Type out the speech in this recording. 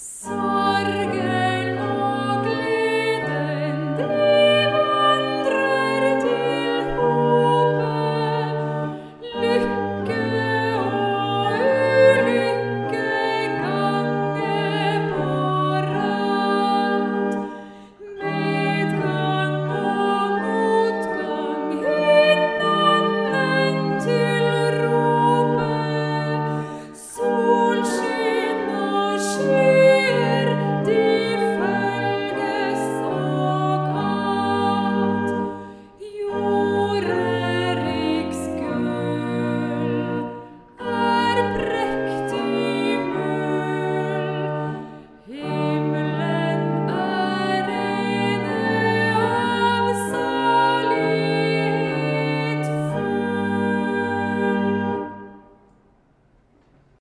So